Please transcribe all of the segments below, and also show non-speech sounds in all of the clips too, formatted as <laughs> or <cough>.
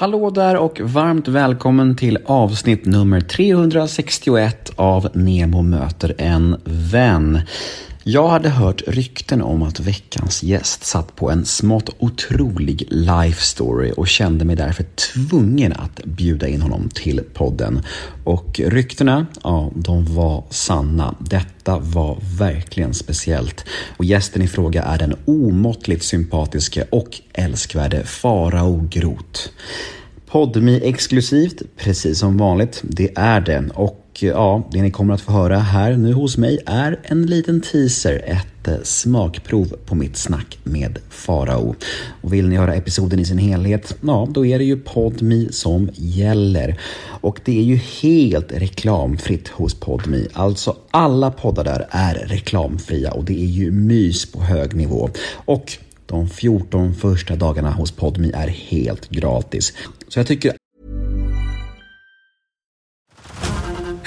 Hallå där och varmt välkommen till avsnitt nummer 361 av Nemo möter en vän. Jag hade hört rykten om att veckans gäst satt på en smått otrolig life story och kände mig därför tvungen att bjuda in honom till podden. Och ryktena, ja, de var sanna. Detta var verkligen speciellt. Och gästen i fråga är den omåttligt sympatiske och älskvärde Farao Groth. Podmi exklusivt, precis som vanligt. Det är det. Och Eh, ja, det ni kommer att få höra här nu hos mig är en liten teaser, ett eh, smakprov på mitt snack med Farao. Och vill ni höra episoden i sin helhet, ja, då är det ju Podmi som gäller. Och det är ju helt reklamfritt hos Podmi. Alltså alla poddar där är reklamfria och det är ju mys på hög nivå. Och de 14 första dagarna hos Podmi är helt gratis. Så jag tycker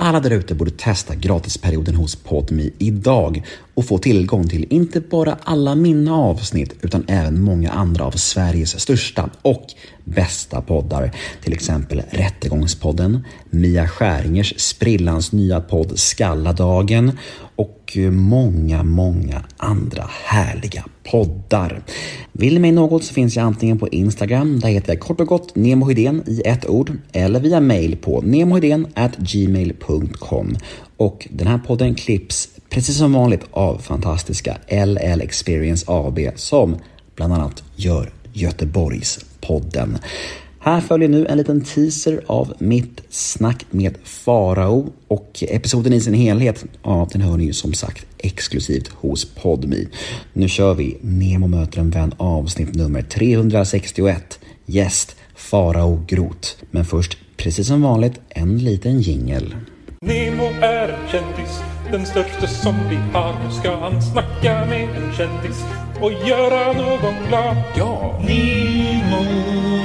Alla där ute borde testa gratisperioden hos Podmi idag och få tillgång till inte bara alla mina avsnitt utan även många andra av Sveriges största och bästa poddar. Till exempel Rättegångspodden, Mia Skäringers sprillans nya podd Skalladagen och många, många andra härliga poddar. Vill ni mig något så finns jag antingen på Instagram, där heter jag kort och gott nemohydén i ett ord, eller via mail på gmail.com. Och den här podden klipps precis som vanligt av fantastiska LL Experience AB som bland annat gör Göteborgs podden. Här följer nu en liten teaser av mitt snack med Farao och episoden i sin helhet, ja den hör ni ju som sagt exklusivt hos Podmi. Nu kör vi Nemo möter en vän avsnitt nummer 361. Gäst Farao Groth. Men först, precis som vanligt, en liten jingel. Nemo är en kändis, den största som vi har. Nu ska han snacka med en kändis och göra någon glad. Ja! Nemo,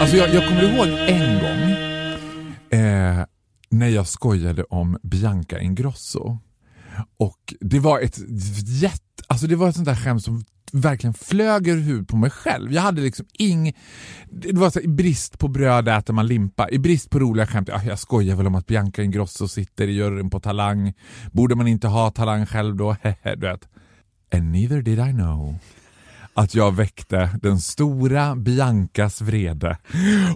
Alltså jag, jag kommer ihåg en gång eh, när jag skojade om Bianca Ingrosso. Och det var ett jätte, alltså det var ett sånt där skämt som verkligen flög över huvudet på mig själv. Jag hade liksom ing... Det var så här, i brist på bröd äter man limpa. I brist på roliga skämt, ja, jag skojar väl om att Bianca Ingrosso sitter i juryn på Talang. Borde man inte ha Talang själv då? <laughs> du vet. And neither did I know att jag väckte den stora Biancas vrede.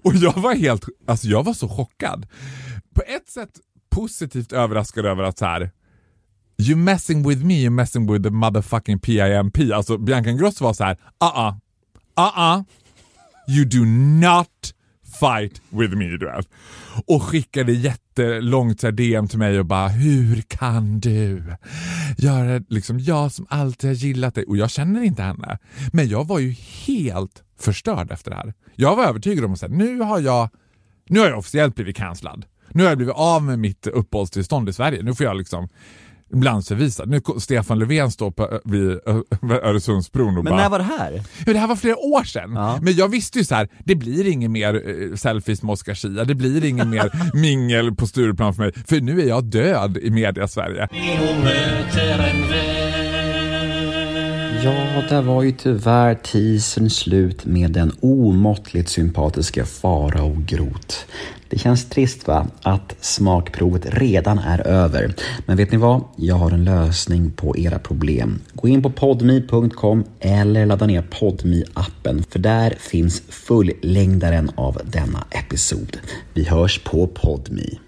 Och jag var helt, alltså jag var så chockad. På ett sätt positivt överraskad över att så här. You messing with me, you messing with the motherfucking PIMP. Alltså Bianca Ingrosso var så här, uh-uh, uh-uh, you do not fight with me, du vet. Och skickade jättelångt så här DM till mig och bara hur kan du göra liksom jag som alltid har gillat dig och jag känner inte henne. Men jag var ju helt förstörd efter det här. Jag var övertygad om att nu har jag nu har jag officiellt blivit cancellad. Nu har jag blivit av med mitt uppehållstillstånd i Sverige. Nu får jag liksom landsförvisad. Nu Stefan Löfven står på, vid Öresundsbron och Men bara... när var det här? Ja, det här var flera år sedan. Ja. Men jag visste ju så här, det blir inget mer eh, selfies med Oscar Zia, det blir inget mer <laughs> mingel på Stureplan för mig. För nu är jag död i media-Sverige. Ja, där var ju tyvärr teasern slut med den omåttligt sympatiska Farao Groth. Det känns trist va, att smakprovet redan är över. Men vet ni vad? Jag har en lösning på era problem. Gå in på podme.com eller ladda ner podme appen för där finns fullängdaren av denna episod. Vi hörs på podme.